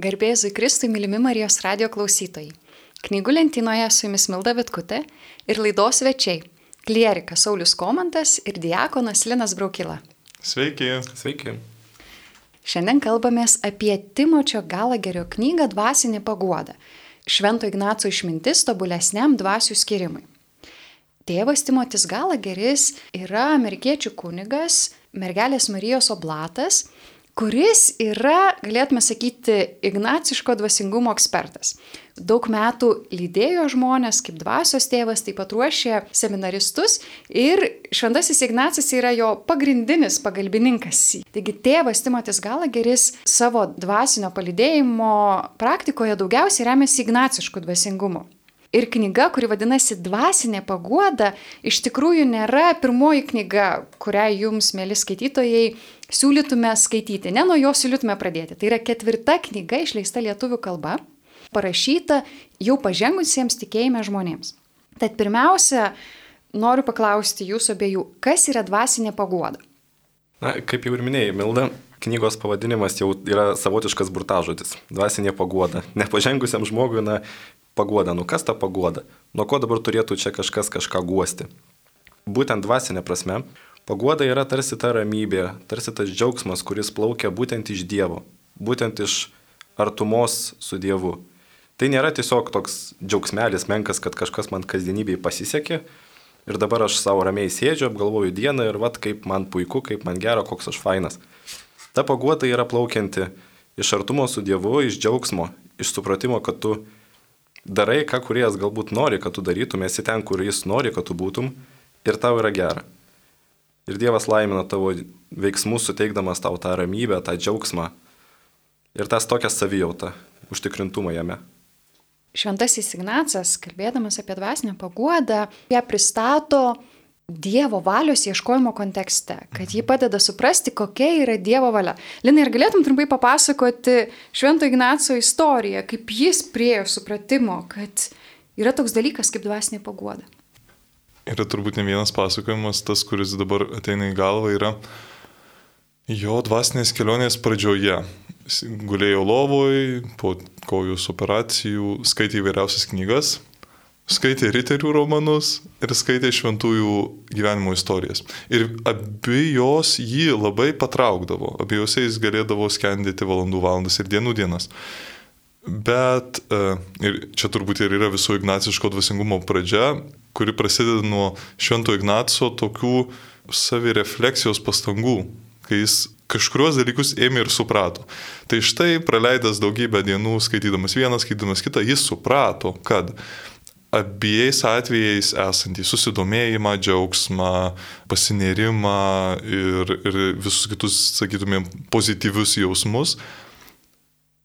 Garbėzui Kristui, mylimi Marijos radio klausytojai. Knygų lentynoje su jumis Milda Vitkutė ir laidos svečiai - klierikas Saulis Komantas ir diakonas Linas Braukila. Sveiki. Sveiki. Šiandien kalbamės apie Timočio Galagerio knygą Dvasinė paguoda - Švento Ignaco išmintis tobulesniam dvasių skirimui. Tėvas Timotis Galageris yra amerikiečių kunigas, mergelės Marijos oblatas kuris yra, galėtume sakyti, ignaciško dvasingumo ekspertas. Daug metų lydėjo žmonės kaip dvasios tėvas, taip pat ruošė seminaristus ir Šventasis Ignacas yra jo pagrindinis pagalbininkas. Taigi tėvas Timotis Galageris savo dvasinio palidėjimo praktikoje daugiausiai remiasi ignacišku dvasingumu. Ir knyga, kuri vadinasi Dvasinė paguoda, iš tikrųjų nėra pirmoji knyga, kurią jums, mėly skaitytojai, siūlytume skaityti. Ne nuo jos siūlytume pradėti. Tai yra ketvirta knyga išleista lietuvių kalba, parašyta jau pažengusiems tikėjime žmonėms. Tad pirmiausia, noriu paklausti jūsų abiejų, kas yra dvasinė paguoda? Na, kaip jau ir minėjai, Milda, knygos pavadinimas jau yra savotiškas burtažodis - dvasinė paguoda. Nepažengusiam žmogui, na, paguoda. Nu kas ta paguoda? Nuo ko dabar turėtų čia kažkas kažką guosti? Būtent dvasinė prasme, paguoda yra tarsi ta ramybė, tarsi tas džiaugsmas, kuris plaukia būtent iš Dievo, būtent iš artumos su Dievu. Tai nėra tiesiog toks džiaugsmelis menkas, kad kažkas man kasdienybėje pasisekė ir dabar aš savo ramiai sėdžiu, apgalvoju dieną ir vad kaip man puiku, kaip man gera, koks aš fainas. Ta paguoda yra plaukianti iš artumo su Dievu, iš džiaugsmo, iš supratimo, kad tu darai, ką kuriejas galbūt nori, kad tu darytum, esi ten, kur jis nori, kad tu būtum ir tau yra gera. Ir Dievas laimina tavo veiksmus, suteikdamas tau tą ramybę, tą džiaugsmą ir tas tokią savijautą, užtikrintumą jame. Šventasis Ignacas, kalbėdamas apie dvasinę paguodą, ją pristato Dievo valios ieškojimo kontekste, kad ji padeda suprasti, kokia yra Dievo valia. Lina, ar galėtum trumpai papasakoti Švento Ignaco istoriją, kaip jis priejo supratimo, kad yra toks dalykas kaip dvasinė paguoda? Yra turbūt ne vienas pasakojimas, tas, kuris dabar ateina į galvą, yra jo dvasinės kelionės pradžioje. Gulėjo lovoj, po kojus operacijų, skaitė įvairiausias knygas, skaitė riterių romanus ir skaitė šventųjų gyvenimo istorijas. Ir abi jos jį labai patraukdavo, abiejose jis galėdavo skendyti valandų valandas ir dienų dienas. Bet, e, ir čia turbūt ir yra viso ignaciško dvasingumo pradžia, kuri prasideda nuo švento Ignaco tokių savirefleksijos pastangų, kai jis kažkurios dalykus ėmė ir suprato. Tai štai praleidęs daugybę dienų skaitydamas vieną, skaitydamas kitą, jis suprato, kad abiejais atvejais esantį susidomėjimą, džiaugsmą, pasinerimą ir, ir visus kitus, sakytumėm, pozityvius jausmus.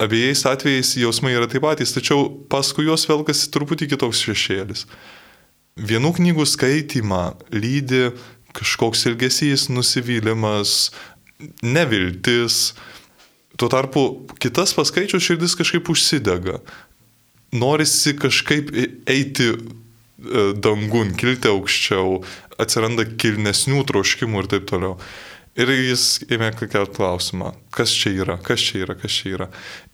Abiejais atvejais jausmai yra taip patys, tačiau paskui juos velkasi truputį kitoks šešėlis. Vienų knygų skaitymą lydi kažkoks ilgesys, nusivylimas, neviltis. Tuo tarpu kitas paskaičius širdis kažkaip užsidega norisi kažkaip eiti e, dangun, kilti aukščiau, atsiranda kilnesnių troškimų ir taip toliau. Ir jis ėmė kelt klausimą, kas čia yra, kas čia yra, kas čia yra.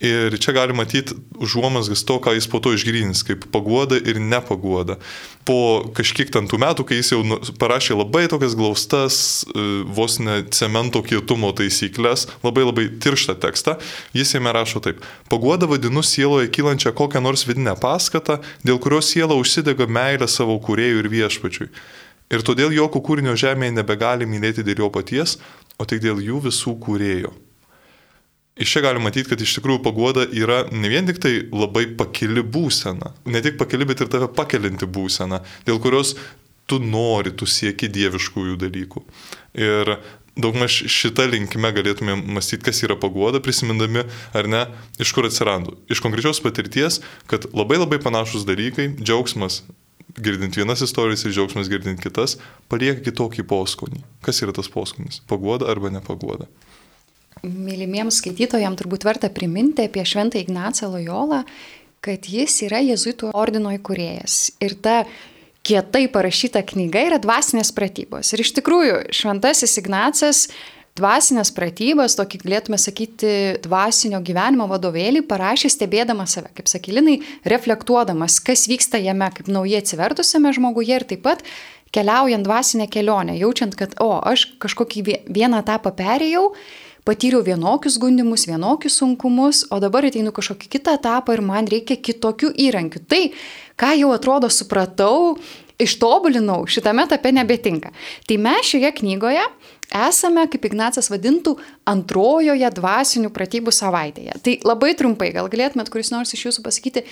Ir čia gali matyti užuomasgas to, ką jis po to išgrynins, kaip paguoda ir nepaguoda. Po kažkiek ten tų metų, kai jis jau nu, parašė labai tokias glaustas, e, vos ne cemento kietumo taisyklės, labai labai tirštą tekstą, jis jame rašo taip. Paguoda vadinu sieloje kylančią kokią nors vidinę paskatą, dėl kurios siela užsidega meilę savo kuriejų ir viešpačiui. Ir todėl jokio kūrinio žemėje nebegali mylėti dėl jo paties, o tik dėl jų visų kūrėjo. Iš čia galima matyti, kad iš tikrųjų pagoda yra ne vien tik tai labai pakili būsena, ne tik pakili, bet ir tave pakelinti būsena, dėl kurios tu nori, tu sieki dieviškųjų dalykų. Ir daugmaž šitą linkime galėtume mąstyti, kas yra pagoda, prisimindami, ar ne, iš kur atsirado. Iš konkrečios patirties, kad labai labai panašus dalykai, džiaugsmas, girdint vienas istorijas ir džiaugsmas girdint kitas, palieka kitokį poskonį. Kas yra tas poskonis? Paguoda arba nepaguoda? Mylimiems skaitytojams turbūt verta priminti apie Šventą Ignacą Lojolą, kad jis yra jezuitų ordino įkūrėjas. Ir ta kietai parašyta knyga yra dvasinės pratybos. Ir iš tikrųjų, Šventasis Ignacas dvasinės pratybas, tokį galėtume sakyti dvasinio gyvenimo vadovėlį, parašė stebėdama save, kaip sakilinai, reflektuodamas, kas vyksta jame kaip naujai atsivertusiame žmoguje ir taip pat keliaujant dvasinę kelionę, jaučiant, kad, o, aš kažkokį vieną etapą perėjau, patyriau vienokius gundimus, vienokius sunkumus, o dabar ateinu kažkokį kitą etapą ir man reikia kitokių įrankių. Tai, ką jau atrodo supratau, ištobulinau, šitame etape nebetinka. Tai mes šioje knygoje esame, kaip Ignacas vadintų, antrojoje dvasinių pratybų savaitėje. Tai labai trumpai, gal galėtumėt kuris nors iš jūsų pasakyti,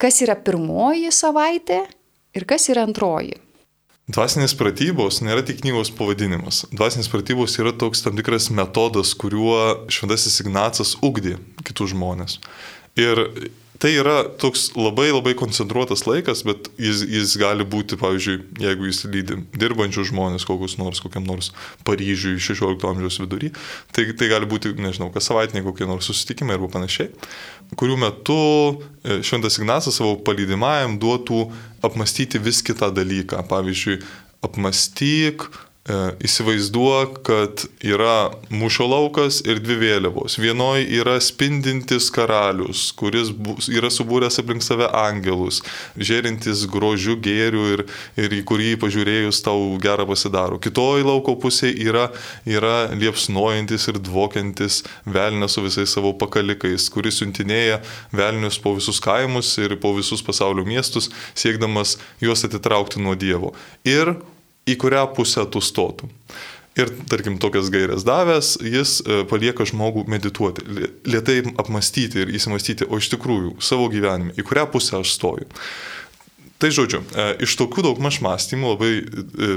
kas yra pirmoji savaitė ir kas yra antroji. Dvasinės pratybos nėra tik knygos pavadinimas. Dvasinės pratybos yra toks tam tikras metodas, kuriuo šventasis Ignacas ugdė kitus žmonės. Ir tai yra toks labai labai koncentruotas laikas, bet jis, jis gali būti, pavyzdžiui, jeigu jis lydi dirbančių žmonės, kokius nors, kokiam nors Paryžiui 16 amžiaus vidury, tai, tai gali būti, nežinau, kas savaitiniai kokie nors susitikimai arba panašiai, kurių metu e, Šventas Ignacas savo palydimajam duotų apmastyti vis kitą dalyką. Pavyzdžiui, apmastyk, įsivaizduok, kad yra mūšio laukas ir dvi vėliavos. Vienoje yra spindintis karalius, kuris yra subūręs aplink save angelus, žėrintis grožių gėrių ir, ir į kurį pažiūrėjus tau gerą pasidaro. Kitoji lauko pusė yra, yra liepsnojantis ir dvokiantis velnas su visais savo pakalikais, kuris siuntinėja velnius po visus kaimus ir po visus pasaulio miestus, siekdamas juos atitraukti nuo Dievo. Ir į kurią pusę tu stotum. Ir, tarkim, tokias gairias davęs, jis e, palieka žmogų medituoti, lietai apmastyti ir įsimastyti, o iš tikrųjų savo gyvenime, į kurią pusę aš stoju. Tai žodžiu, e, iš tokių daug maž mąstymų, labai e,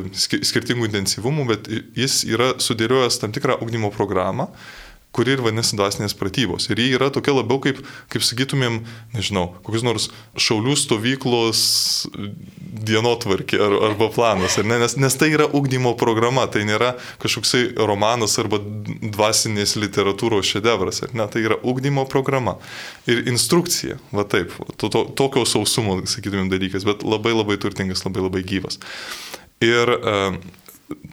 skirtingų intensyvumų, bet jis yra sudėliojęs tam tikrą ugdymo programą, kuri ir vadinasi dvasinės pratybos. Ir jie yra tokia labiau kaip, kaip sakytumėm, nežinau, kokios nors šaulių stovyklos dienotvarkė ar, arba planas, ar ne? nes, nes tai yra ugdymo programa, tai nėra kažkoksai romanas arba dvasinės literatūros šedevras, ar ne? Tai yra ugdymo programa ir instrukcija, va taip, to, to, tokio sausumo, sakytumėm, dalykas, bet labai labai turtingas, labai labai gyvas. Ir uh,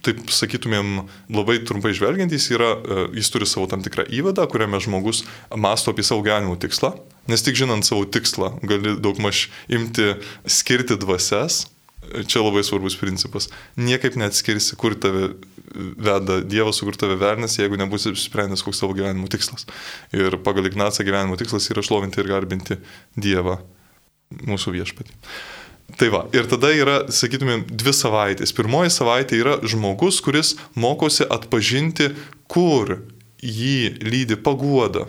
taip sakytumėm, labai trumpai žvelgiant, jis, yra, e, jis turi savo tam tikrą įvadą, kuriame žmogus masto apie savo gyvenimo tikslą, nes tik žinant savo tikslą gali daugmaž imti skirti dvasias. Čia labai svarbus principas. Niekaip neatskirsi, kur tave veda Dievas, kur tave vernas, jeigu nebus apsisprendęs, koks tavo gyvenimo tikslas. Ir pagal Ignacą gyvenimo tikslas yra šlovinti ir garbinti Dievą, mūsų viešpatį. Tai va, ir tada yra, sakytumėm, dvi savaitės. Pirmoji savaitė yra žmogus, kuris mokosi atpažinti, kur jį lydi paguoda,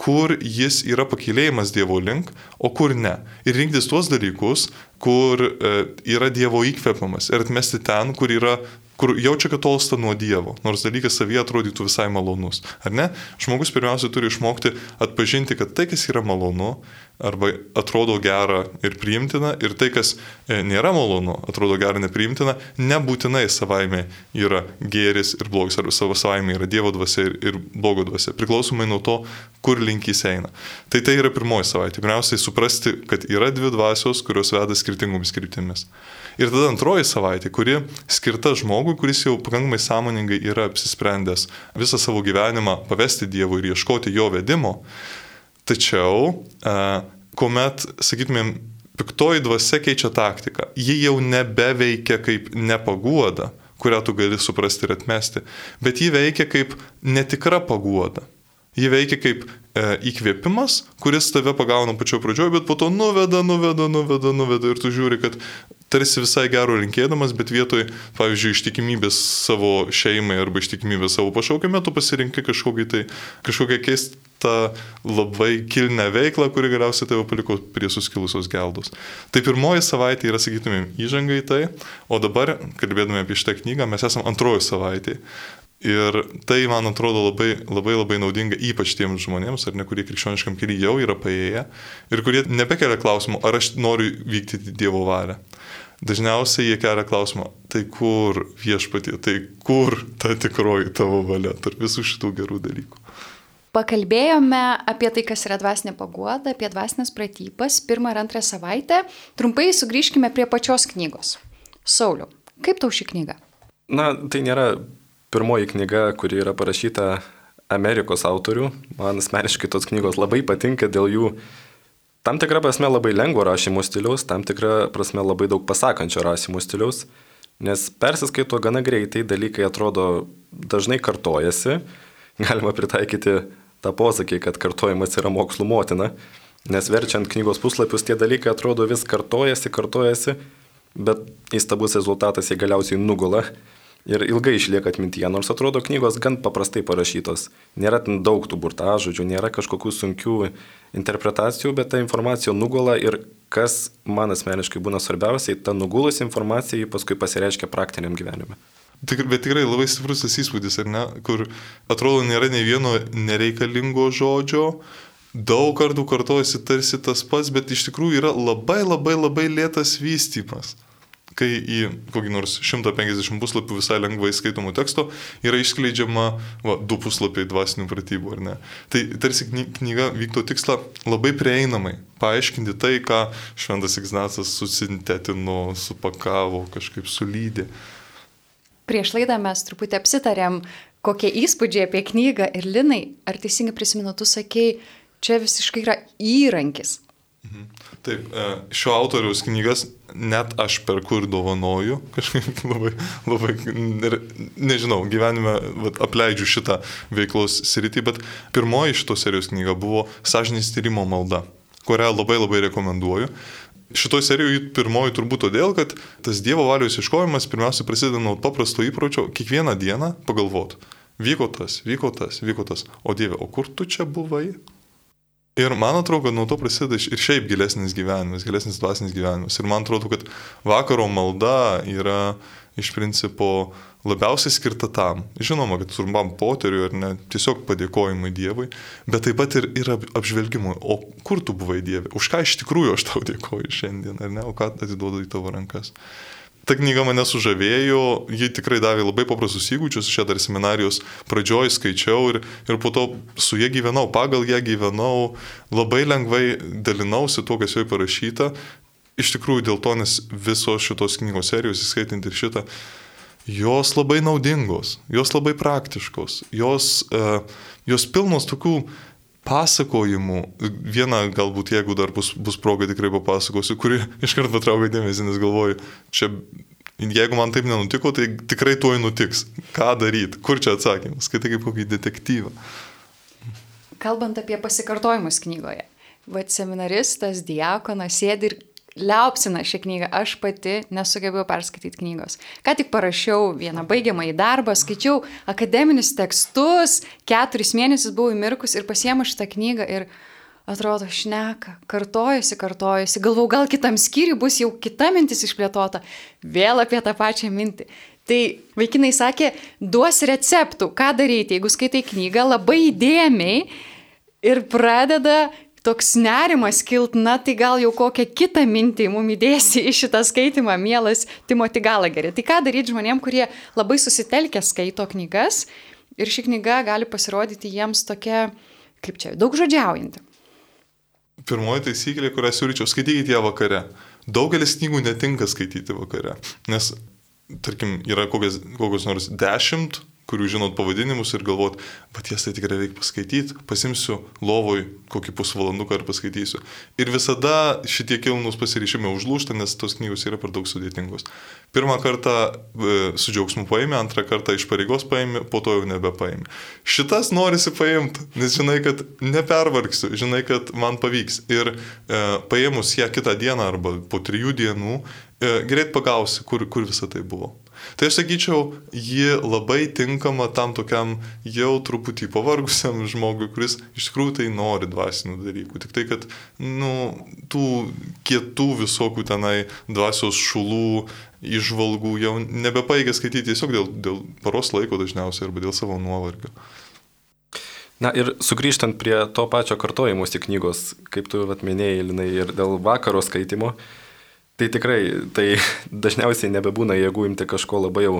kur jis yra pakilėjimas Dievo link, o kur ne. Ir rinktis tuos dalykus, kur e, yra Dievo įkvepiamas ir atmesti ten, kur yra kur jaučia, kad tolsta nuo Dievo, nors dalykas savyje atrodytų visai malonus. Ar ne? Žmogus pirmiausia turi išmokti atpažinti, kad tai, kas yra malonu, arba atrodo gera ir priimtina, ir tai, kas e, nėra malonu, atrodo gera ir nepriimtina, nebūtinai savaime yra gėris ir blogis, arba savo savaime yra Dievo dvasia ir, ir blogo dvasia, priklausomai nuo to, kur link jis eina. Tai tai yra pirmoji savaitė. Pirmiausiai suprasti, kad yra dvi dvasios, kurios veda skirtingomis kryptimis. Ir tada antroji savaitė, kuri skirta žmogui, kuris jau pakankamai sąmoningai yra apsisprendęs visą savo gyvenimą pavesti Dievui ir ieškoti jo vedimo, Tačiau, kuomet, sakytumėm, piktoji dvasia keičia taktiką, ji jau nebeveikia kaip nepaguoda, kurią tu gali suprasti ir atmesti, bet ji veikia kaip netikra paguoda. Ji veikia kaip e, įkvėpimas, kuris tave pagauna pačioje pradžioje, bet po to nuveda, nuveda, nuveda, nuveda ir tu žiūri, kad tarsi visai gero rinkėdamas, bet vietoj, pavyzdžiui, ištikimybės savo šeimai arba ištikimybės savo pašaukime, tu pasirinkai kažkokį tai, kažkokią keistą labai kilnę veiklą, kuri galiausiai tave paliko prie suskilusios geldos. Tai pirmoji savaitė yra, sakytumėm, įžanga į tai, o dabar, kalbėdami apie šitą knygą, mes esame antroji savaitė. Ir tai, man atrodo, labai, labai labai naudinga ypač tiems žmonėms, ar ne, kurie krikščioniškam keliui jau yra paėję ir kurie nebekelia klausimų, ar aš noriu vykdyti Dievo valią. Dažniausiai jie kelia klausimą, tai kur viešpatie, tai kur ta tikroji tavo valia tarp visų šitų gerų dalykų. Pakalbėjome apie tai, kas yra dvasinė paguoda, apie dvasinės pratybas, pirmą ir antrą savaitę. Trumpai sugrįžkime prie pačios knygos. Sauliu, kaip tau ši knyga? Na, tai nėra pirmoji knyga, kuri yra parašyta Amerikos autorių. Man asmeniškai tos knygos labai patinka dėl jų tam tikrą prasme labai lengvo rašymo stiliaus, tam tikrą prasme labai daug pasakančio rašymo stiliaus, nes persiskaito gana greitai, dalykai atrodo dažnai kartojasi, galima pritaikyti tą posakį, kad kartojimas yra mokslų motina, nes verčiant knygos puslapius tie dalykai atrodo vis kartojasi, kartojasi, bet įstabus rezultatas jie galiausiai nugula ir ilgai išlieka atmintyje, nors atrodo knygos gan paprastai parašytos. Nėra ten daug tų burtažodžių, nėra kažkokių sunkių interpretacijų, bet ta informacija nugula ir kas man asmeniškai būna svarbiausiai, ta nugulusi informacija paskui pasireiškia praktiniam gyvenime. Tik, bet tikrai labai stiprus tas įspūdis, ar ne, kur atrodo nėra nei vieno nereikalingo žodžio, daug kartų kartojasi tarsi tas pats, bet iš tikrųjų yra labai labai labai lėtas vystimas. Kai į kokį nors 150 puslapių visai lengvai skaitomų teksto yra išskleidžiama va, du puslapiai dvasinių pratybų, ar ne. Tai tarsi knyga vykdo tikslą labai prieinamai, paaiškinti tai, ką Šventas Ignacas susintetino, supakavo, kažkaip sulydė prieš laidą mes truputį apsitarėm, kokie įspūdžiai apie knygą ir Linai, ar teisingai prisimenu, tu sakei, čia visiškai yra įrankis. Mhm. Taip, e, šio autoriaus knygas net aš per kur dovanoju, kažkaip labai, labai, nežinau, gyvenime vat, apleidžiu šitą veiklos sritį, bet pirmoji šitos serijos knyga buvo Sažinės tyrimo malda, kurią labai labai rekomenduoju. Šitoje serijoje pirmoji turbūt todėl, kad tas Dievo valios ieškojimas pirmiausia prasideda nuo paprasto įpročio kiekvieną dieną pagalvoti. Vyko tas, vyko tas, vyko tas. O Dieve, o kur tu čia buvai? Ir man atrodo, kad nuo to prasideda ir šiaip gilesnis gyvenimas, gilesnis dvasinis gyvenimas. Ir man atrodo, kad vakaro malda yra iš principo labiausiai skirta tam. Žinoma, kad trumpam poteriui ar ne, tiesiog padėkojimui Dievui, bet taip pat ir, ir apžvelgimui, o kur tu buvai Dieve, už ką iš tikrųjų aš tau dėkoju šiandien, ar ne, o ką atiduodu į tavo rankas. Ta knyga mane sužavėjo, ji tikrai davė labai paprastus įgūdžius, šią dar seminarijos pradžioj skaičiau ir, ir po to su jie gyvenau, pagal ją gyvenau, labai lengvai dalinausi tuo, kas joje parašyta. Iš tikrųjų dėl to, nes visos šitos knygos serijos, įskaitant ir šitą, jos labai naudingos, jos labai praktiškos, jos, uh, jos pilnos tokių pasakojimų. Vieną galbūt, jeigu dar bus, bus proga, tikrai papasakosiu, kuri iš karto patraukia dėmesį, nes galvoju, čia, jeigu man taip nenutiko, tai tikrai tuoj nutiks. Ką daryti, kur čia atsakymas, skaitai kaip kokį detektyvą. Kalbant apie pasikartojimus knygoje, vad seminaristas, diakonas sėdi ir liaupsina šią knygą. Aš pati nesugebėjau perskaityti knygos. Ką tik parašiau vieną baigiamą į darbą, skaičiau akademinius tekstus, keturis mėnesius buvau įmirkus ir pasiemu šitą knygą ir atrodo šneka, kartojasi, kartojasi. Galvau, gal kitam skyriui bus jau kita mintis išplėtota, vėl apie tą pačią mintį. Tai vaikinai sakė, duos receptų, ką daryti, jeigu skaitai knygą labai įdėmiai ir pradeda toks nerimas kilt, na tai gal jau kokią kitą mintį mum įdėsi į šitą skaitimą, mielas Timoti Galageri. Tai ką daryti žmonėm, kurie labai susitelkę skaito knygas ir ši knyga gali pasirodyti jiems tokia, kaip čia, daug žodžiaujanti. Pirmoji taisyklė, kurią siūlyčiau, skaitykite ją vakare. Daugelis knygų netinka skaityti vakare, nes, tarkim, yra kokios, kokios nors dešimt kurių žinot pavadinimus ir galvot, bet jas tai tikrai reikia paskaityti, pasimsiu lovoj kokį pusvalanduką ir paskaitysiu. Ir visada šitie kilnus pasiryšimai užlūšta, nes tos knygos yra per daug sudėtingos. Pirmą kartą e, su džiaugsmu paėmė, antrą kartą iš pareigos paėmė, po to jau nebepaėmė. Šitas norisi paimti, nes žinai, kad nepervargsiu, žinai, kad man pavyks. Ir e, paėmus ją kitą dieną arba po trijų dienų, e, greit pagausi, kur, kur visa tai buvo. Tai aš sakyčiau, ji labai tinkama tam tokiam jau truputį pavargusiam žmogui, kuris iš tikrųjų tai nori dvasinių dalykų. Tik tai, kad, nu, tų kietų visokių tenai dvasios šulų, išvalgų jau nebepaigia skaityti tiesiog dėl, dėl paros laiko dažniausiai arba dėl savo nuovargio. Na ir sugrįžtant prie to pačio kartojimuose knygos, kaip tu atminėjai, Linai, ir dėl vakaro skaitimo, uh, Tai tikrai, tai dažniausiai nebebūna jėgų imti kažko labai jau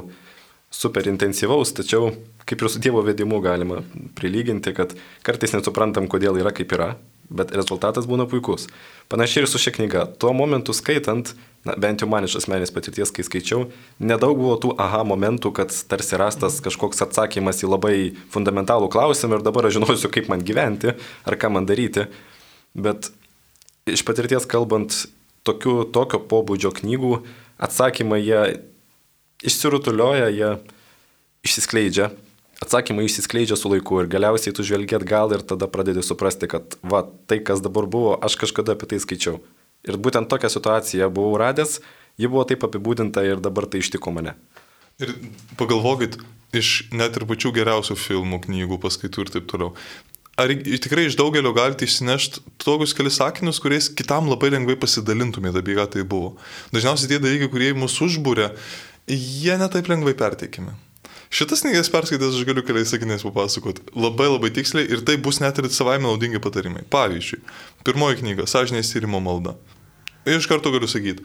super intensyvaus, tačiau kaip ir su Dievo vedimu galima prilyginti, kad kartais nesuprantam, kodėl yra kaip yra. bet rezultatas būna puikus. Panašiai ir su šia knyga. Tuo momentu skaitant, na, bent jau man iš asmenės patirties, kai skaičiau, nedaug buvo tų aha momentų, kad tarsi rastas kažkoks atsakymas į labai fundamentalų klausimą ir dabar aš žinosiu, kaip man gyventi ar ką man daryti. Bet iš patirties kalbant, tokių, tokio pobūdžio knygų atsakymai jie išsirutulioja, jie išsiskleidžia atsakymai išsiskleidžia su laiku ir galiausiai tu žvelgi atgal ir tada pradedi suprasti, kad va, tai, kas dabar buvo, aš kažkada apie tai skaičiau. Ir būtent tokią situaciją buvau radęs, ji buvo taip apibūdinta ir dabar tai ištiko mane. Ir pagalvokit, iš net ir pačių geriausių filmų, knygų, paskaitų ir taip toliau. Ar tikrai iš daugelio galite išsinešti tokius kelius sakinius, kuriais kitam labai lengvai pasidalintumėte apie ką tai buvo? Dažniausiai tie dalykai, kurie mus užbūrė, jie netaip lengvai perteikimi. Šitas knygas perskaitęs aš galiu keliais sakiniais papasakoti labai labai tiksliai ir tai bus net ir savaime naudingi patarimai. Pavyzdžiui, pirmoji knyga - Sažinės tyrimo malda. Iš karto galiu sakyti,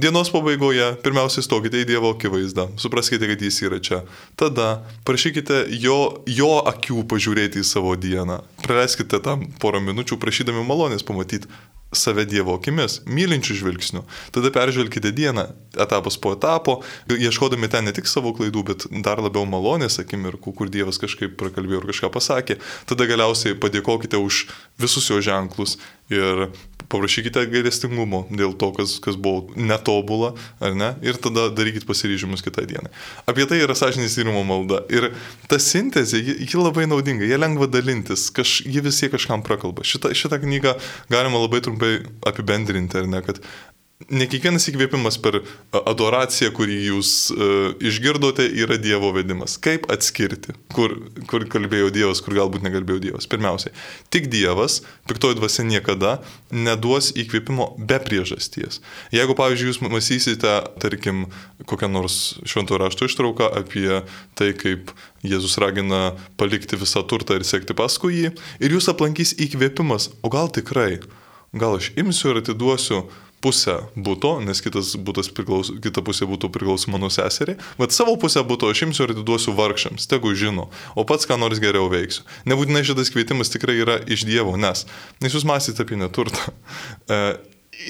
Dienos pabaigoje pirmiausia stokite į Dievo akivaizdą, supraskite, kad Jis yra čia. Tada prašykite jo, jo akių pažiūrėti į savo dieną. Praleiskite tam porą minučių prašydami malonės pamatyti save Dievo akimis, mylinčių žvilgsnių. Tada peržvelkite dieną, etapas po etapo, ieškodami ten ne tik savo klaidų, bet dar labiau malonės akimirkų, kur Dievas kažkaip prakalbėjo ir kažką pasakė. Tada galiausiai padėkokite už visus jo ženklus ir paprašykite gailestingumo dėl to, kas, kas buvo netobula, ar ne, ir tada darykit pasiryžimus kitą dieną. Apie tai yra sąžinės tyrimo malda. Ir ta sintezė, ji, ji labai naudinga, jie lengva dalintis, kaž, ji visi kažkam prakalba. Šitą, šitą knygą galima labai trumpai apibendrinti, ar ne, kad ne kiekvienas įkvėpimas per adoraciją, kurį jūs uh, išgirdote, yra Dievo vedimas. Kaip atskirti, kur, kur kalbėjo Dievas, kur galbūt nekalbėjo Dievas. Pirmiausiai, tik Dievas, piktoji dvasia niekada neduos įkvėpimo be priežasties. Jeigu, pavyzdžiui, jūs mąstysite, tarkim, kokią nors švento rašto ištrauką apie tai, kaip Jėzus ragina palikti visą turtą ir sekti paskui jį, ir jūs aplankys įkvėpimas, o gal tikrai, gal aš imsiu ir atiduosiu pusę būto, nes kitas būtas priklauso, kita pusė būtų priklauso mano seseriai, bet savo pusę būto aš imsiu ir atiduosiu vargšiams, tegu žino, o pats ką nors geriau veiksiu. Nebūtinai šitas kvietimas tikrai yra iš Dievo, nes, nes jūs mąstyti apie neturtą. E,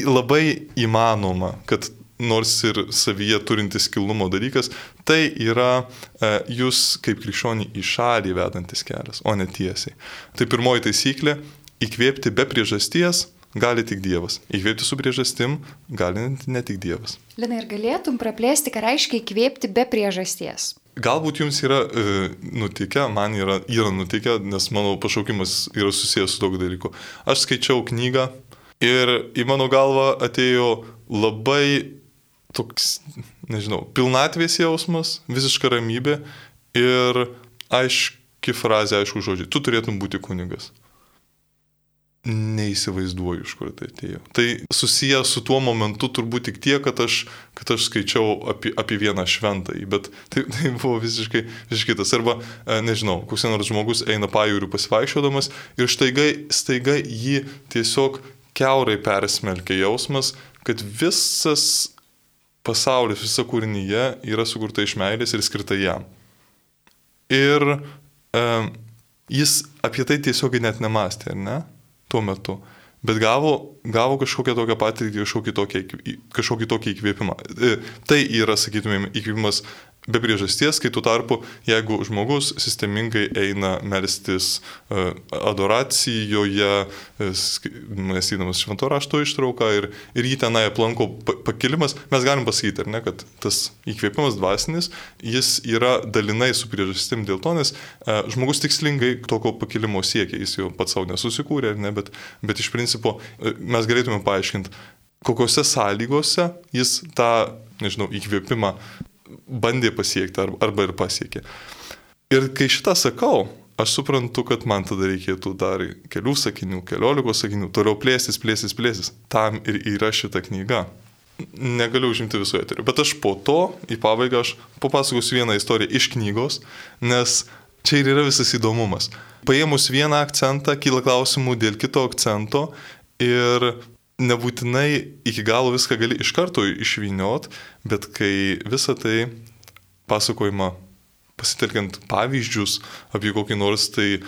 labai įmanoma, kad nors ir savyje turintis kilnumo dalykas, tai yra e, jūs kaip krikščionį į šalį vedantis kelias, o ne tiesiai. Tai pirmoji taisyklė - įkvėpti be priežasties gali tik Dievas. Įkvėpti su priežastim gali ne tik Dievas. Lina, ir galėtum praplėsti, ką reiškia įkvėpti be priežasties? Galbūt jums yra e, nutikę, man yra, yra nutikę, nes mano pašaukimas yra susijęs su daug dalykų. Aš skaičiau knygą ir į mano galvą atėjo labai toks, nežinau, pilnatvės jausmas, visiška ramybė ir aiški frazė, aišku žodžiai, tu turėtum būti kunigas neįsivaizduoju, iš kur tai atėjo. Tai susiję su tuo momentu turbūt tik tiek, kad aš, kad aš skaičiau apie, apie vieną šventąjį, bet tai, tai buvo visiškai, visiškai tas. Arba, e, nežinau, koks nors žmogus eina pajūrių pasivaikščiodamas ir staiga, staiga jį tiesiog keurai persmelkia jausmas, kad visas pasaulis, visa kūrinyje yra sukurta iš meilės ir skirta jam. Ir e, jis apie tai tiesiogiai net nemastė, ar ne? Tuo metu. Bet gavo, gavo kažkokią tokią patirtį, kažkokį tokį, kažkokį tokį įkvėpimą. E, tai yra, sakytumėm, įkvėpimas be priežasties, kai tuo tarpu, jeigu žmogus sistemingai eina melstis e, adoracijoje, e, mąstydamas švento rašto ištrauką ir, ir jį tenai aplanko pakilimas, mes galim pasakyti, ne, kad tas įkvėpimas dvasinis, jis yra dalinai su priežastim dėl to, nes e, žmogus tikslingai tokio pakilimo siekia, jis jau pats savo nesusikūrė, ne, bet, bet iš principo mes galėtume paaiškinti, kokiuose sąlygose jis tą, nežinau, įkvėpimą bandė pasiekti arba ir pasiekė. Ir kai šitą sakau, aš suprantu, kad man tada reikėtų dar kelių sakinių, keliolikos sakinių, toliau plėstis, plėstis, plėstis. Tam ir yra šita knyga. Negaliu užimti visų eterių, bet aš po to, į pabaigą, aš papasakosiu vieną istoriją iš knygos, nes čia ir yra visas įdomumas. Paėmus vieną akcentą, kyla klausimų dėl kito akcento ir nebūtinai iki galo viską gali iš karto išvyniot, bet kai visą tai pasakojama pasitelkiant pavyzdžius apie kokį nors tai e,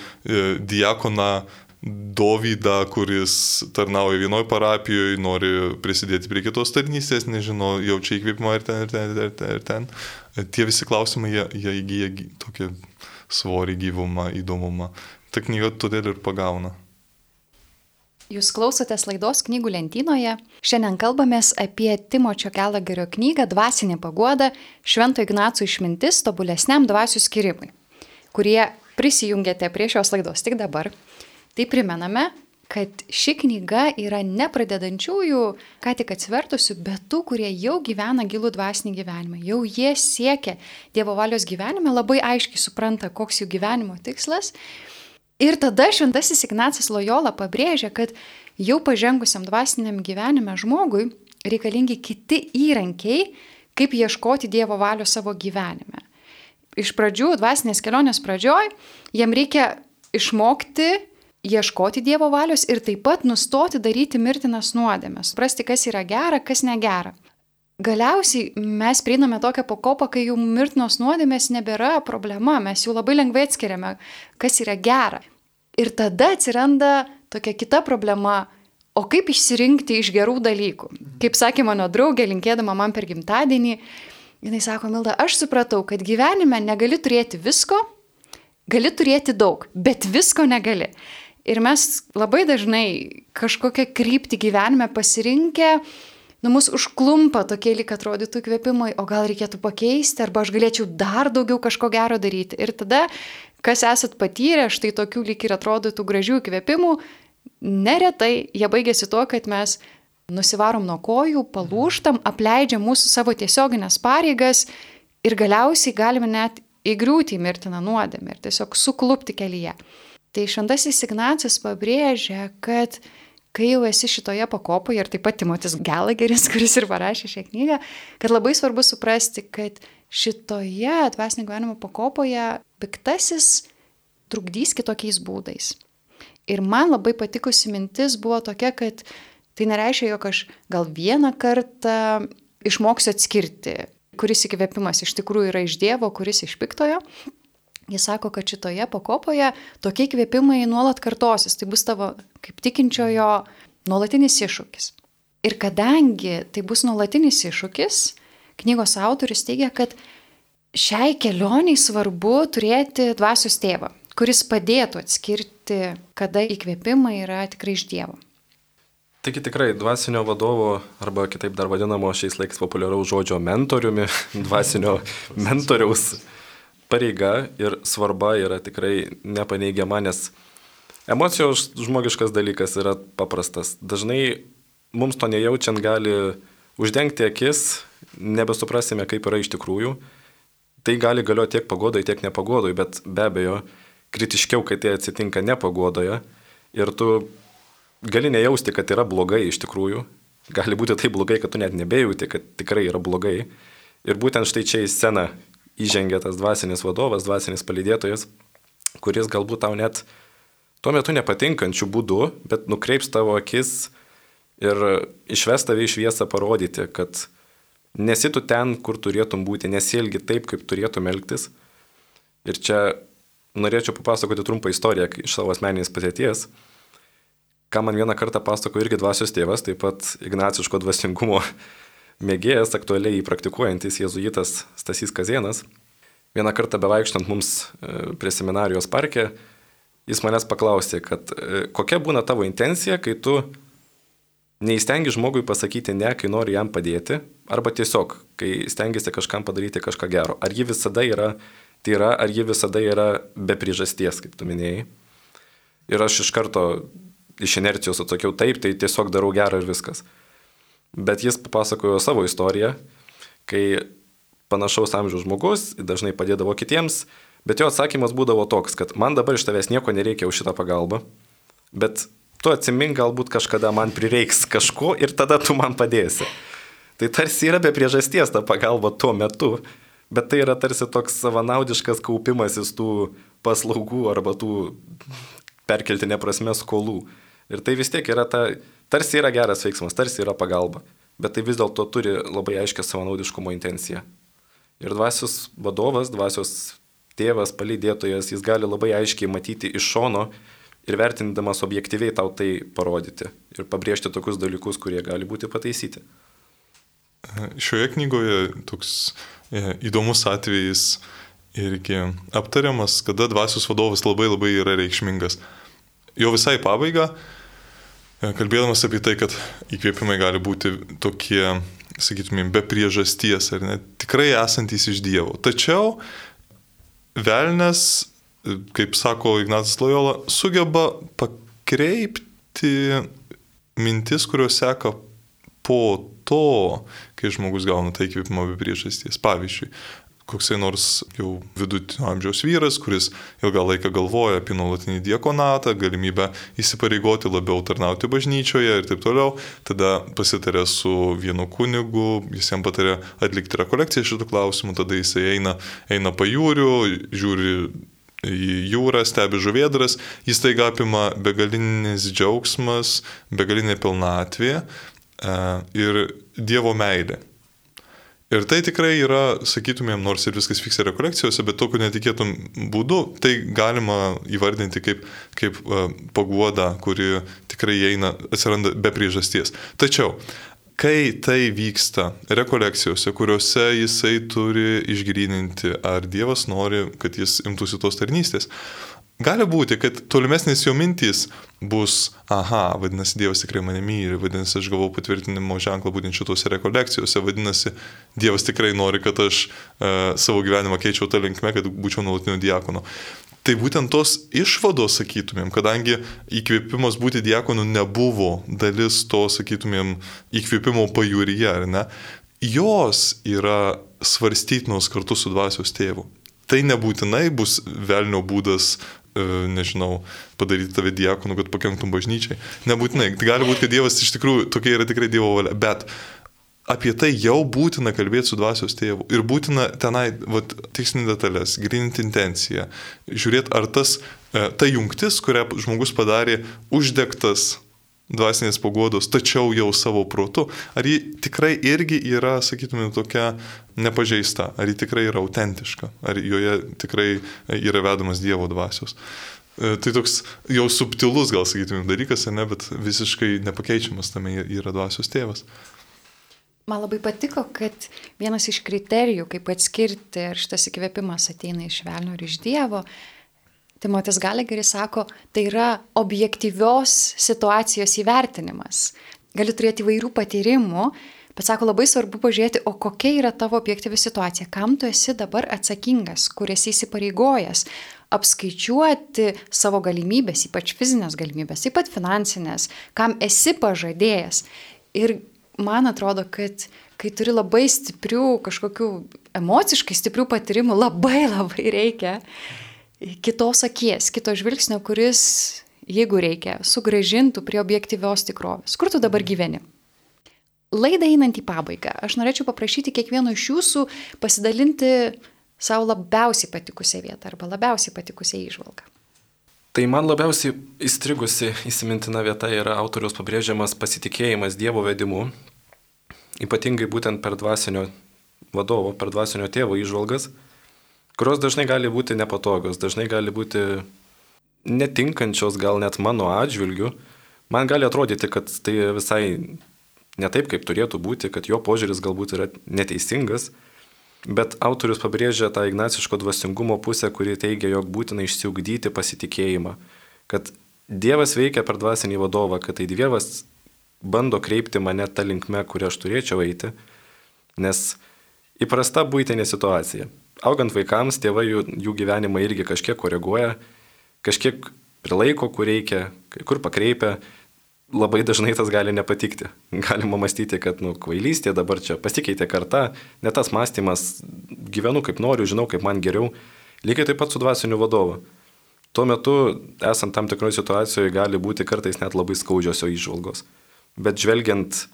diakoną Dovydą, kuris tarnauja vienoje parapijoje, nori prisidėti prie kitos tarnystės, nežino, jaučia įkvėpimą ir ten, ir ten, ir ten, ir ten. Tie visi klausimai, jie, jie įgyja tokį svorį, gyvumą, įdomumą. Ta knyga todėl ir pagauna. Jūs klausotės laidos knygų lentynoje. Šiandien kalbamės apie Timočio Gelagerio knygą Dvasinė paguoda - Švento Ignaco išmintis tobulesniam dvasių skirimui, kurie prisijungėte prie šios laidos tik dabar. Tai primename, kad ši knyga yra ne pradedančiųjų, ką tik atsivertusių, bet tų, kurie jau gyvena gilų dvasinį gyvenimą. Jau jie siekia Dievo valios gyvenime, labai aiškiai supranta, koks jų gyvenimo tikslas Ir tada šventasis Ignacas Lojola pabrėžia, kad jau pažengusiam dvasiniam gyvenime žmogui reikalingi kiti įrankiai, kaip ieškoti Dievo valios savo gyvenime. Iš pradžių, dvasinės kelionės pradžioj, jam reikia išmokti ieškoti Dievo valios ir taip pat nustoti daryti mirtinas nuodėmės, suprasti, kas yra gera, kas negera. Galiausiai mes prieiname tokią pakopą, kai jų mirtinos nuodėmės nebėra problema, mes jų labai lengvai atskiriame, kas yra gera. Ir tada atsiranda tokia kita problema, o kaip išsirinkti iš gerų dalykų. Kaip sakė mano draugė, linkėdama man per gimtadienį, jinai sako, Milda, aš supratau, kad gyvenime negali turėti visko, gali turėti daug, bet visko negali. Ir mes labai dažnai kažkokią kryptį gyvenime pasirinkę, nu, mus užklumpa tokie lyg atrodytų įkvėpimai, o gal reikėtų pakeisti, arba aš galėčiau dar daugiau kažko gero daryti. Ir tada, kas esat patyrę, štai tokių lyg ir atrodytų gražių įkvėpimų, neretai jie baigėsi tuo, kad mes nusivarom nuo kojų, palūštam, apleidžiam mūsų savo tiesioginės pareigas ir galiausiai galime net įgriūti į mirtiną nuodėmę ir tiesiog suklupti kelyje. Tai šventasis Ignacijas pabrėžia, kad kai jau esi šitoje pakopoje ir taip pat Timotis Galageris, kuris ir parašė šią knygą, kad labai svarbu suprasti, kad šitoje dvasinio gyvenimo pakopoje piktasis trukdys kitokiais būdais. Ir man labai patikusi mintis buvo tokia, kad tai nereiškia, jog aš gal vieną kartą išmoksiu atskirti, kuris įkvėpimas iš tikrųjų yra iš Dievo, kuris iš piktojo, Jis sako, kad šitoje pakopoje tokie kvėpimai nuolat kartosis, tai bus tavo kaip tikinčiojo nuolatinis iššūkis. Ir kadangi tai bus nuolatinis iššūkis, knygos autorius teigia, kad šiai kelioniai svarbu turėti dvasios tėvą, kuris padėtų atskirti, kada įkvėpimai yra tikrai iš Dievo. Taigi tikrai dvasinio vadovo, arba kitaip dar vadinamo šiais laikais populiaraus žodžio mentoriumi, dvasinio mentoriaus pareiga ir svarba yra tikrai nepaneigiama, nes emocijos žmogiškas dalykas yra paprastas. Dažnai mums to nejaučiant gali uždengti akis, nebesuprasime, kaip yra iš tikrųjų. Tai gali galioti tiek pagodai, tiek nepagodai, bet be abejo, kritiškiau, kai tai atsitinka nepagodoje ir tu gali nejausti, kad yra blogai iš tikrųjų. Gali būti tai blogai, kad tu net nebejauti, kad tikrai yra blogai. Ir būtent štai čia į sceną įžengia tas dvasinis vadovas, dvasinis palydėtojas, kuris galbūt tau net tuo metu nepatinkančių būdų, bet nukreips tavo akis ir išves tave į šviesą parodyti, kad nesi tu ten, kur turėtum būti, nesielgi taip, kaip turėtum elgtis. Ir čia norėčiau papasakoti trumpą istoriją iš savo asmeninės patirties, ką man vieną kartą pasako irgi dvasios tėvas, taip pat ignaciško dvasingumo mėgėjas, aktualiai praktikuojantis jėzuitas Stasys Kazienas, vieną kartą bevaikštant mums e, prie seminarijos parke, jis manęs paklausė, kad e, kokia būna tavo intencija, kai tu neįstengi žmogui pasakyti ne, kai nori jam padėti, arba tiesiog, kai stengiasi kažkam padaryti kažką gero. Ar ji visada yra tyra, ar ji visada yra be priežasties, kaip tu minėjai. Ir aš iš karto iš inercijos atsakiau taip, tai tiesiog darau gerą ir viskas bet jis papasakojo savo istoriją, kai panašaus amžiaus žmogus dažnai padėdavo kitiems, bet jo atsakymas būdavo toks, kad man dabar iš tavęs nieko nereikia už šitą pagalbą, bet tu atsimink galbūt kažkada man prireiks kažko ir tada tu man padėsi. Tai tarsi yra be priežasties ta pagalba tuo metu, bet tai yra tarsi toks savanaudiškas kaupimasis tų paslaugų arba tų perkelti neprasme skolų. Ir tai vis tiek yra ta Tarsi yra geras veiksmas, tarsi yra pagalba, bet tai vis dėlto turi labai aiškę savanaudiškumo intenciją. Ir dvasios vadovas, dvasios tėvas, palydėtojas, jis gali labai aiškiai matyti iš šono, ir vertindamas objektyviai tau tai parodyti ir pabrėžti tokius dalykus, kurie gali būti pataisyti. Šioje knygoje toks e, įdomus atvejis irgi aptariamas, kada dvasios vadovas labai labai yra reikšmingas. Jo visai pabaiga, e, kalbėdamas apie tai, kad įkvėpimai gali būti tokie, sakytumėm, be priežasties ar ne, tikrai esantys iš Dievo. Tačiau velnes kaip sako Ignatas Lojola, sugeba pakreipti mintis, kurios seka po to, kai žmogus gauna tai įkvėpimą be priežasties. Pavyzdžiui, koksai nors jau vidutinio amžiaus vyras, kuris ilgą laiką galvoja apie nuolatinį diekonatą, galimybę įsipareigoti labiau tarnauti bažnyčioje ir taip toliau, tada pasitarė su vienu kunigu, jis jam patarė atlikti rekolekciją šitų klausimų, tada jis eina, eina pajūriu, žiūri į jūrą, stebi žuvėdras, jis taiga apima begalinis džiaugsmas, begalinė pilnatvė e, ir Dievo meilė. Ir tai tikrai yra, sakytumėm, nors ir viskas vyksta rekolekcijose, bet tokiu netikėtum būdu, tai galima įvardinti kaip, kaip uh, paguoda, kuri tikrai eina, atsiranda be priežasties. Tačiau kai tai vyksta rekolekcijose, kuriuose jisai turi išgryninti, ar Dievas nori, kad jis imtųsi tos tarnystės, gali būti, kad tolimesnės jo mintys bus, aha, vadinasi, Dievas tikrai mane myli, vadinasi, aš gavau patvirtinimo ženklą būtent šitose rekolekcijose, vadinasi, Dievas tikrai nori, kad aš e, savo gyvenimą keičiau tą linkmę, kad būčiau nuolatiniu diakonu. Tai būtent tos išvados, sakytumėm, kadangi įkvėpimas būti diakonu nebuvo dalis to, sakytumėm, įkvėpimo pajūryje, ar ne, jos yra svarstytinos kartu su dvasios tėvu. Tai nebūtinai bus velnio būdas nežinau, padaryti tave diakonu, kad pakenktum bažnyčiai. Nebūtinai. Tai gali būti, kad Dievas iš tikrųjų tokia yra tikrai Dievo valia. Bet apie tai jau būtina kalbėti su dvasios tėvu. Ir būtina tenai vat, tikslinti detalės, grininti intenciją, žiūrėti, ar tas, e, ta jungtis, kurią žmogus padarė, uždegtas dvasinės pagodos, tačiau jau savo protu, ar ji tikrai irgi yra, sakytume, tokia nepažeista, ar ji tikrai yra autentiška, ar joje tikrai yra vedamas Dievo dvasios. E, tai toks jau subtilus, gal sakytume, dalykas, ne, bet visiškai nepakeičiamas tame yra dvasios tėvas. Man labai patiko, kad vienas iš kriterijų, kaip atskirti, ar šitas įkvėpimas ateina iš velnio ar iš Dievo, Timotis Galegeris sako, tai yra objektyvios situacijos įvertinimas. Gali turėti įvairių patyrimų, bet sako, labai svarbu pažiūrėti, o kokia yra tavo objektyvi situacija, kam tu esi dabar atsakingas, kur esi įsipareigojęs, apskaičiuoti savo galimybės, ypač fizinės galimybės, taip pat finansinės, kam esi pažadėjęs. Ir man atrodo, kad kai turi labai stiprių, kažkokių emociškai stiprių patyrimų, labai labai reikia kitos akies, kito žvilgsnio, kuris, jeigu reikia, sugražintų prie objektyvios tikrovės. Kur tu dabar gyveni? Laidą einant į pabaigą, aš norėčiau paprašyti kiekvieno iš jūsų pasidalinti savo labiausiai patikusią vietą arba labiausiai patikusią įžvalgą. Tai man labiausiai įstrigusi įsimintina vieta yra autoriaus pabrėžiamas pasitikėjimas Dievo vedimu, ypatingai būtent per dvasinio vadovo, per dvasinio tėvo įžvalgas, kurios dažnai gali būti nepatogios, dažnai gali būti netinkančios gal net mano atžvilgiu. Man gali atrodyti, kad tai visai ne taip, kaip turėtų būti, kad jo požiūris galbūt yra neteisingas, Bet autorius pabrėžia tą ignaciško dvasingumo pusę, kuri teigia, jog būtina išsiugdyti pasitikėjimą, kad Dievas veikia per dvasinį vadovą, kad tai Dievas bando kreipti mane tą linkmę, kurią aš turėčiau eiti, nes įprasta būtinė situacija. Augant vaikams, tėvai jų, jų gyvenimą irgi kažkiek koreguoja, kažkiek prilaiko, kur reikia, kur pakreipia, labai dažnai tas gali nepatikti. Galima mąstyti, kad, nu, kvailystė dabar čia pasikeitė karta, ne tas mąstymas, gyvenu kaip noriu, žinau, kaip man geriau. Lygiai taip pat su dvasiniu vadovu. Tuo metu, esant tam tikroje situacijoje, gali būti kartais net labai skaudžios jo išvalgos. Bet žvelgiant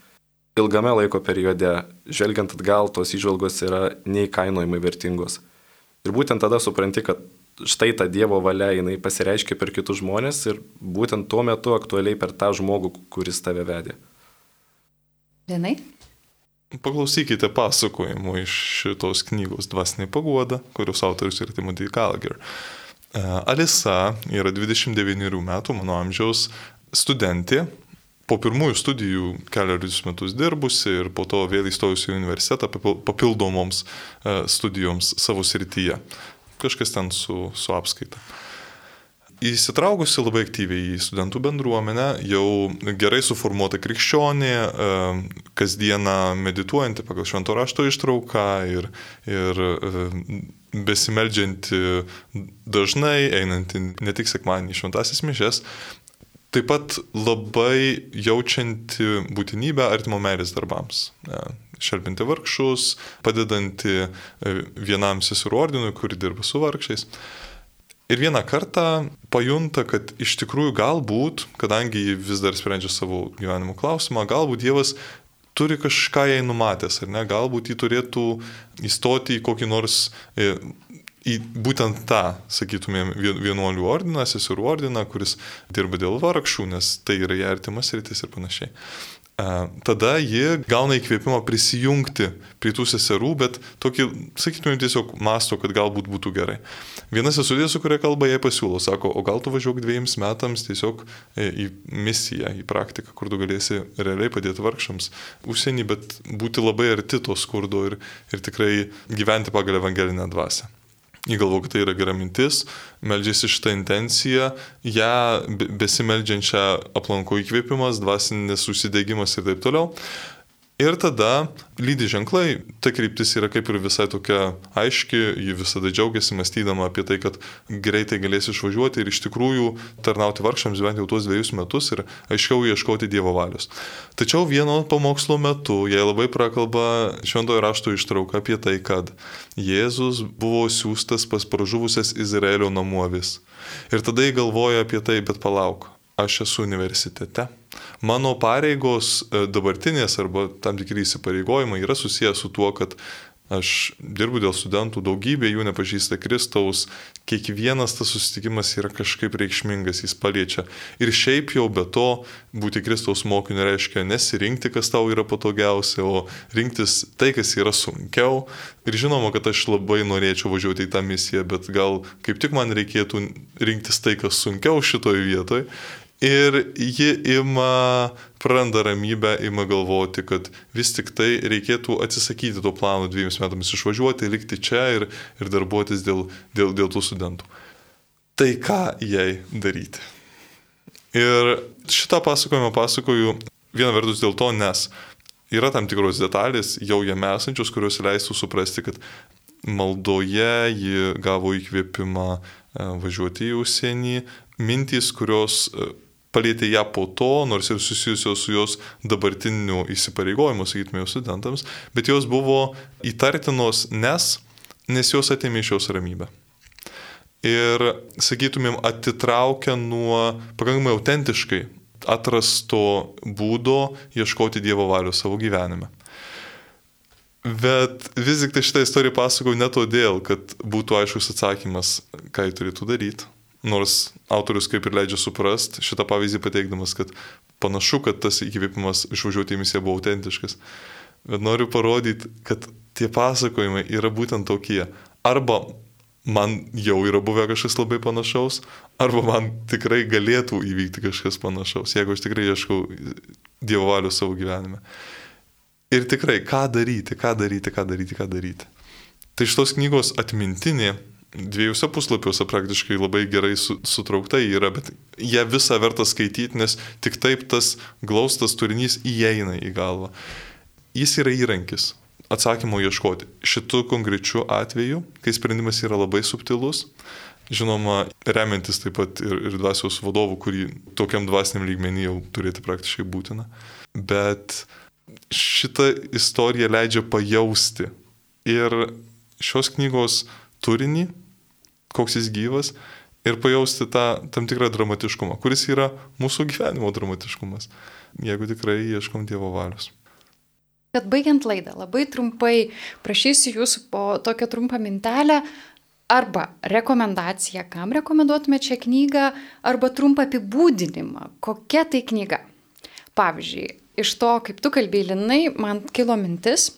ilgame laiko periode, žvelgiant atgal, tos išvalgos yra neįkainojimai vertingos. Ir būtent tada supranti, kad štai ta Dievo valia, jinai pasireiškia per kitus žmonės ir būtent tuo metu aktualiai per tą žmogų, kuris tave vedė. Vienai? Paklausykite pasakojimų iš šitos knygos Dvasinė pagoda, kurios autorius yra Timothy Gallagher. Alisa yra 29 metų, mano amžiaus studentė, po pirmųjų studijų keliarius metus dirbusi ir po to vėl įstojusi į universitetą papildomoms studijoms savo srityje. Kažkas ten su, su apskaita įsitraukusi labai aktyviai į studentų bendruomenę, jau gerai suformuota krikščionė, e, kasdieną medituojanti pagal švento rašto ištrauką ir, ir e, besimeldžianti dažnai, einanti ne tik sekmanį šventasis mišes, taip pat labai jaučianti būtinybę artimo meilės darbams. E, šelbinti vargšus, padedanti vienam seserų ordinui, kuri dirba su vargšiais. Ir vieną kartą pajunta, kad iš tikrųjų galbūt, kadangi ji vis dar sprendžia savo gyvenimo klausimą, galbūt Dievas turi kažką jai numatęs, ar ne, galbūt jį turėtų įstoti į kokį nors, e, į būtent tą, sakytumėm, vienuolių ordiną, seserų ordiną, kuris dirba dėl vargšų, nes tai yra jai artimas rytis ir panašiai tada ji gauna įkvėpimą prisijungti prie tų seserų, bet tokį, sakytumėm, tiesiog masto, kad galbūt būtų gerai. Viena sesuodė, su kuria kalba jai pasiūlo, sako, o gal tu važiuok dviejams metams tiesiog e, į misiją, į praktiką, kur tu galėsi realiai padėti vargšams užsienį, bet būti labai arti to skurdo ir, ir tikrai gyventi pagal evangelinę dvasę. Įgalvo, kad tai yra gera mintis, meldžiasi šitą intenciją, ją besimeldžiančią aplanko įkvėpimas, dvasinis užsidegimas ir taip toliau. Ir tada lydi ženklai, ta kryptis yra kaip ir visai tokia aiški, ji visada džiaugiasi mąstydama apie tai, kad greitai galės išvažiuoti ir iš tikrųjų tarnauti vargšams bent jau tuos dviejus metus ir aiškiau ieškoti Dievo valios. Tačiau vieno pamokslo metu jie labai prakalba šventojo rašto ištrauką apie tai, kad Jėzus buvo siūstas pas pražuvusias Izraelio namuovis. Ir tada jie galvoja apie tai, bet palauk, aš esu universitete. Mano pareigos e, dabartinės arba tam tikri įsipareigojimai yra susijęs su tuo, kad aš dirbu dėl studentų, daugybė jų nepažįsta Kristaus, kiekvienas tas susitikimas yra kažkaip reikšmingas, jis paliečia. Ir šiaip jau be to būti Kristaus mokiniu reiškia nesirinkti, kas tau yra patogiausia, o rinktis tai, kas yra sunkiau. Ir žinoma, kad aš labai norėčiau važiuoti į tą misiją, bet gal kaip tik man reikėtų rinktis tai, kas sunkiau šitoje vietoje Ir ji ima, praranda ramybę, ima galvoti, kad vis tik tai reikėtų atsisakyti to plano dviems metams išvažiuoti, likti čia ir, ir darbuotis dėl, dėl, dėl tų studentų. Tai ką jai daryti? Ir šitą pasakojimą pasakoju viena vertus dėl to, nes yra tam tikros detalės jau jame esančios, kurios leistų suprasti, kad maldoje ji gavo įkvėpimą e, važiuoti į užsienį, mintys, kurios e, palėtė ją po to, nors ir susijusios su jos dabartiniu įsipareigojimu, sakytume, studentams, bet jos buvo įtartinos, nes, nes jos atėmė iš jos ramybę. Ir, sakytumėm, atitraukia nuo pakankamai autentiškai atrasto būdo ieškoti Dievo valios savo gyvenime. Bet vis tik tai šitą istoriją pasakau ne todėl, kad būtų aiškus atsakymas, ką jį turėtų daryti Nors autorius kaip ir leidžia suprast šitą pavyzdį pateikdamas, kad panašu, kad tas įkvėpimas išvažiuoti į misiją buvo autentiškas. Bet noriu parodyti, kad tie pasakojimai yra būtent tokie. Arba man jau yra buvę kažkas labai panašaus, arba man tikrai galėtų įvykti kažkas panašaus, jeigu aš tikrai ieškau Dievo valios savo gyvenime. Ir tikrai, ką daryti, ką daryti, ką daryti, ką daryti. Tai šitos knygos atmintinė dviejose puslapiuose praktiškai labai gerai su, sutraukta yra, bet ją visą verta skaityti, nes tik taip tas glaustas turinys įeina į galvą. Jis yra įrankis atsakymo ieškoti. Šitu konkrečiu atveju, kai sprendimas yra labai subtilus, žinoma, remiantis taip pat ir, ir dvasios vadovų, kurį tokiam dvasiniam lygmenį jau turėti praktiškai būtina. Bet šitą istoriją leidžia pajausti. Ir šios knygos turinį, koks jis gyvas ir pajausti tą tam tikrą dramatiškumą, kuris yra mūsų gyvenimo dramatiškumas, jeigu tikrai ieškom Dievo valios. Bet baigiant laidą, labai trumpai prašysiu jūsų po tokią trumpą mintelę arba rekomendaciją, kam rekomenduotumėte šią knygą, arba trumpą apibūdinimą, kokia tai knyga. Pavyzdžiui, iš to, kaip tu kalbėjai, Linai, man kilo mintis,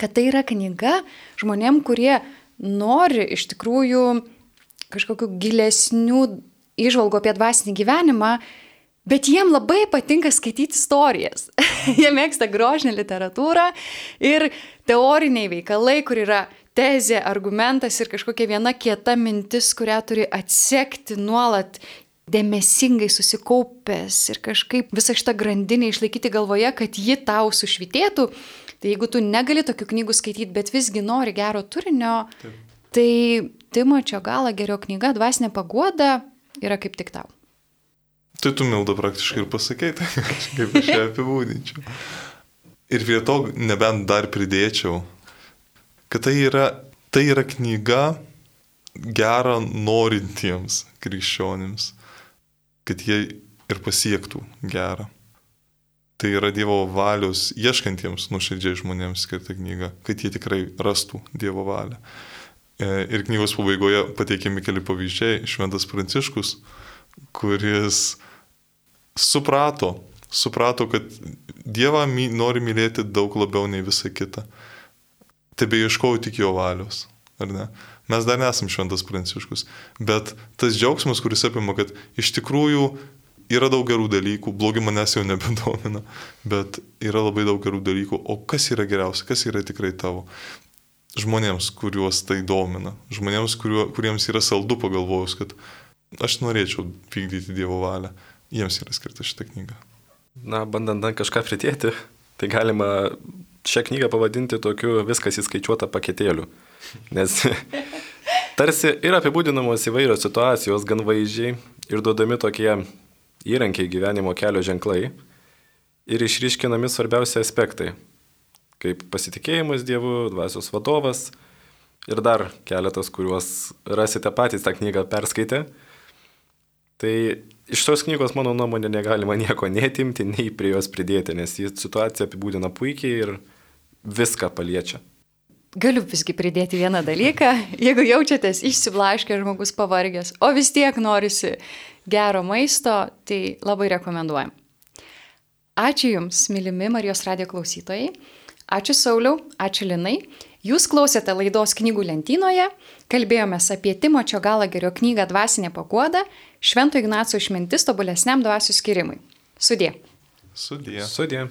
kad tai yra knyga žmonėm, kurie nori iš tikrųjų kažkokių gilesnių išvalgų apie dvasinį gyvenimą, bet jiem labai patinka skaityti istorijas. Jie mėgsta grožinę literatūrą ir teoriniai veikalai, kur yra tezė, argumentas ir kažkokia viena kieta mintis, kurią turi atsekti nuolat dėmesingai susikaupęs ir kažkaip visą šitą grandinę išlaikyti galvoje, kad ji tau sušvitėtų. Tai jeigu tu negali tokių knygų skaityti, bet visgi nori gero turinio, Taip. tai Timočio gala gerio knyga Dvasinė pagoda yra kaip tik tau. Tai tu milda praktiškai ir pasakei, tai kaip aš ją apibūdinčiau. Ir prie to nebent dar pridėčiau, kad tai yra, tai yra knyga gerą norintiems krikščionims, kad jie ir pasiektų gerą. Tai yra Dievo valios ieškantiems nuoširdžiai žmonėms skirta knyga, kad jie tikrai rastų Dievo valią. E, ir knygos pabaigoje pateikiami keli pavyzdžiai. Šventas Pranciškus, kuris suprato, suprato, kad Dievą nori mylėti daug labiau nei visa kita tebe ieškojau tik jo valios, ar ne? Mes dar nesam šventas pranciškus, bet tas džiaugsmas, kuris apima, kad iš tikrųjų yra daug gerų dalykų, blogi manęs jau nebedomina, bet yra labai daug gerų dalykų, o kas yra geriausia, kas yra tikrai tavo? Žmonėms, kuriuos tai domina, žmonėms, kuriuo, kuriems yra saldu pagalvojus, kad aš norėčiau vykdyti Dievo valią, jiems yra skirta šitą knygą. Na, bandant kažką pridėti, tai galima šią knygą pavadinti tokiu viskas įskaičiuota paketėliu. Nes tarsi yra apibūdinamos įvairios situacijos gan vaizdžiai ir duodami tokie įrankiai gyvenimo kelio ženklai ir išryškinami svarbiausi aspektai, kaip pasitikėjimas Dievu, dvasios vadovas ir dar keletas, kuriuos rasite patys tą knygą perskaitę. Tai iš tos knygos, mano nuomonė, negalima nieko netimti, nei prie jos pridėti, nes jį situaciją apibūdina puikiai ir viską paliečia. Galiu visgi pridėti vieną dalyką. Jeigu jaučiatės išsiblaškę žmogus pavargęs, o vis tiek norisi gero maisto, tai labai rekomenduojam. Ačiū Jums, mylimi Marijos radio klausytojai. Ačiū Sauliau, ačiū Linai. Jūs klausėte laidos knygų lentynoje, kalbėjomės apie Timočio Galagerio knygą Dvasinė paguoda, Švento Ignaco išmintis tobulesniam dvasių skirimui. Sudė. Sudė. Sudė.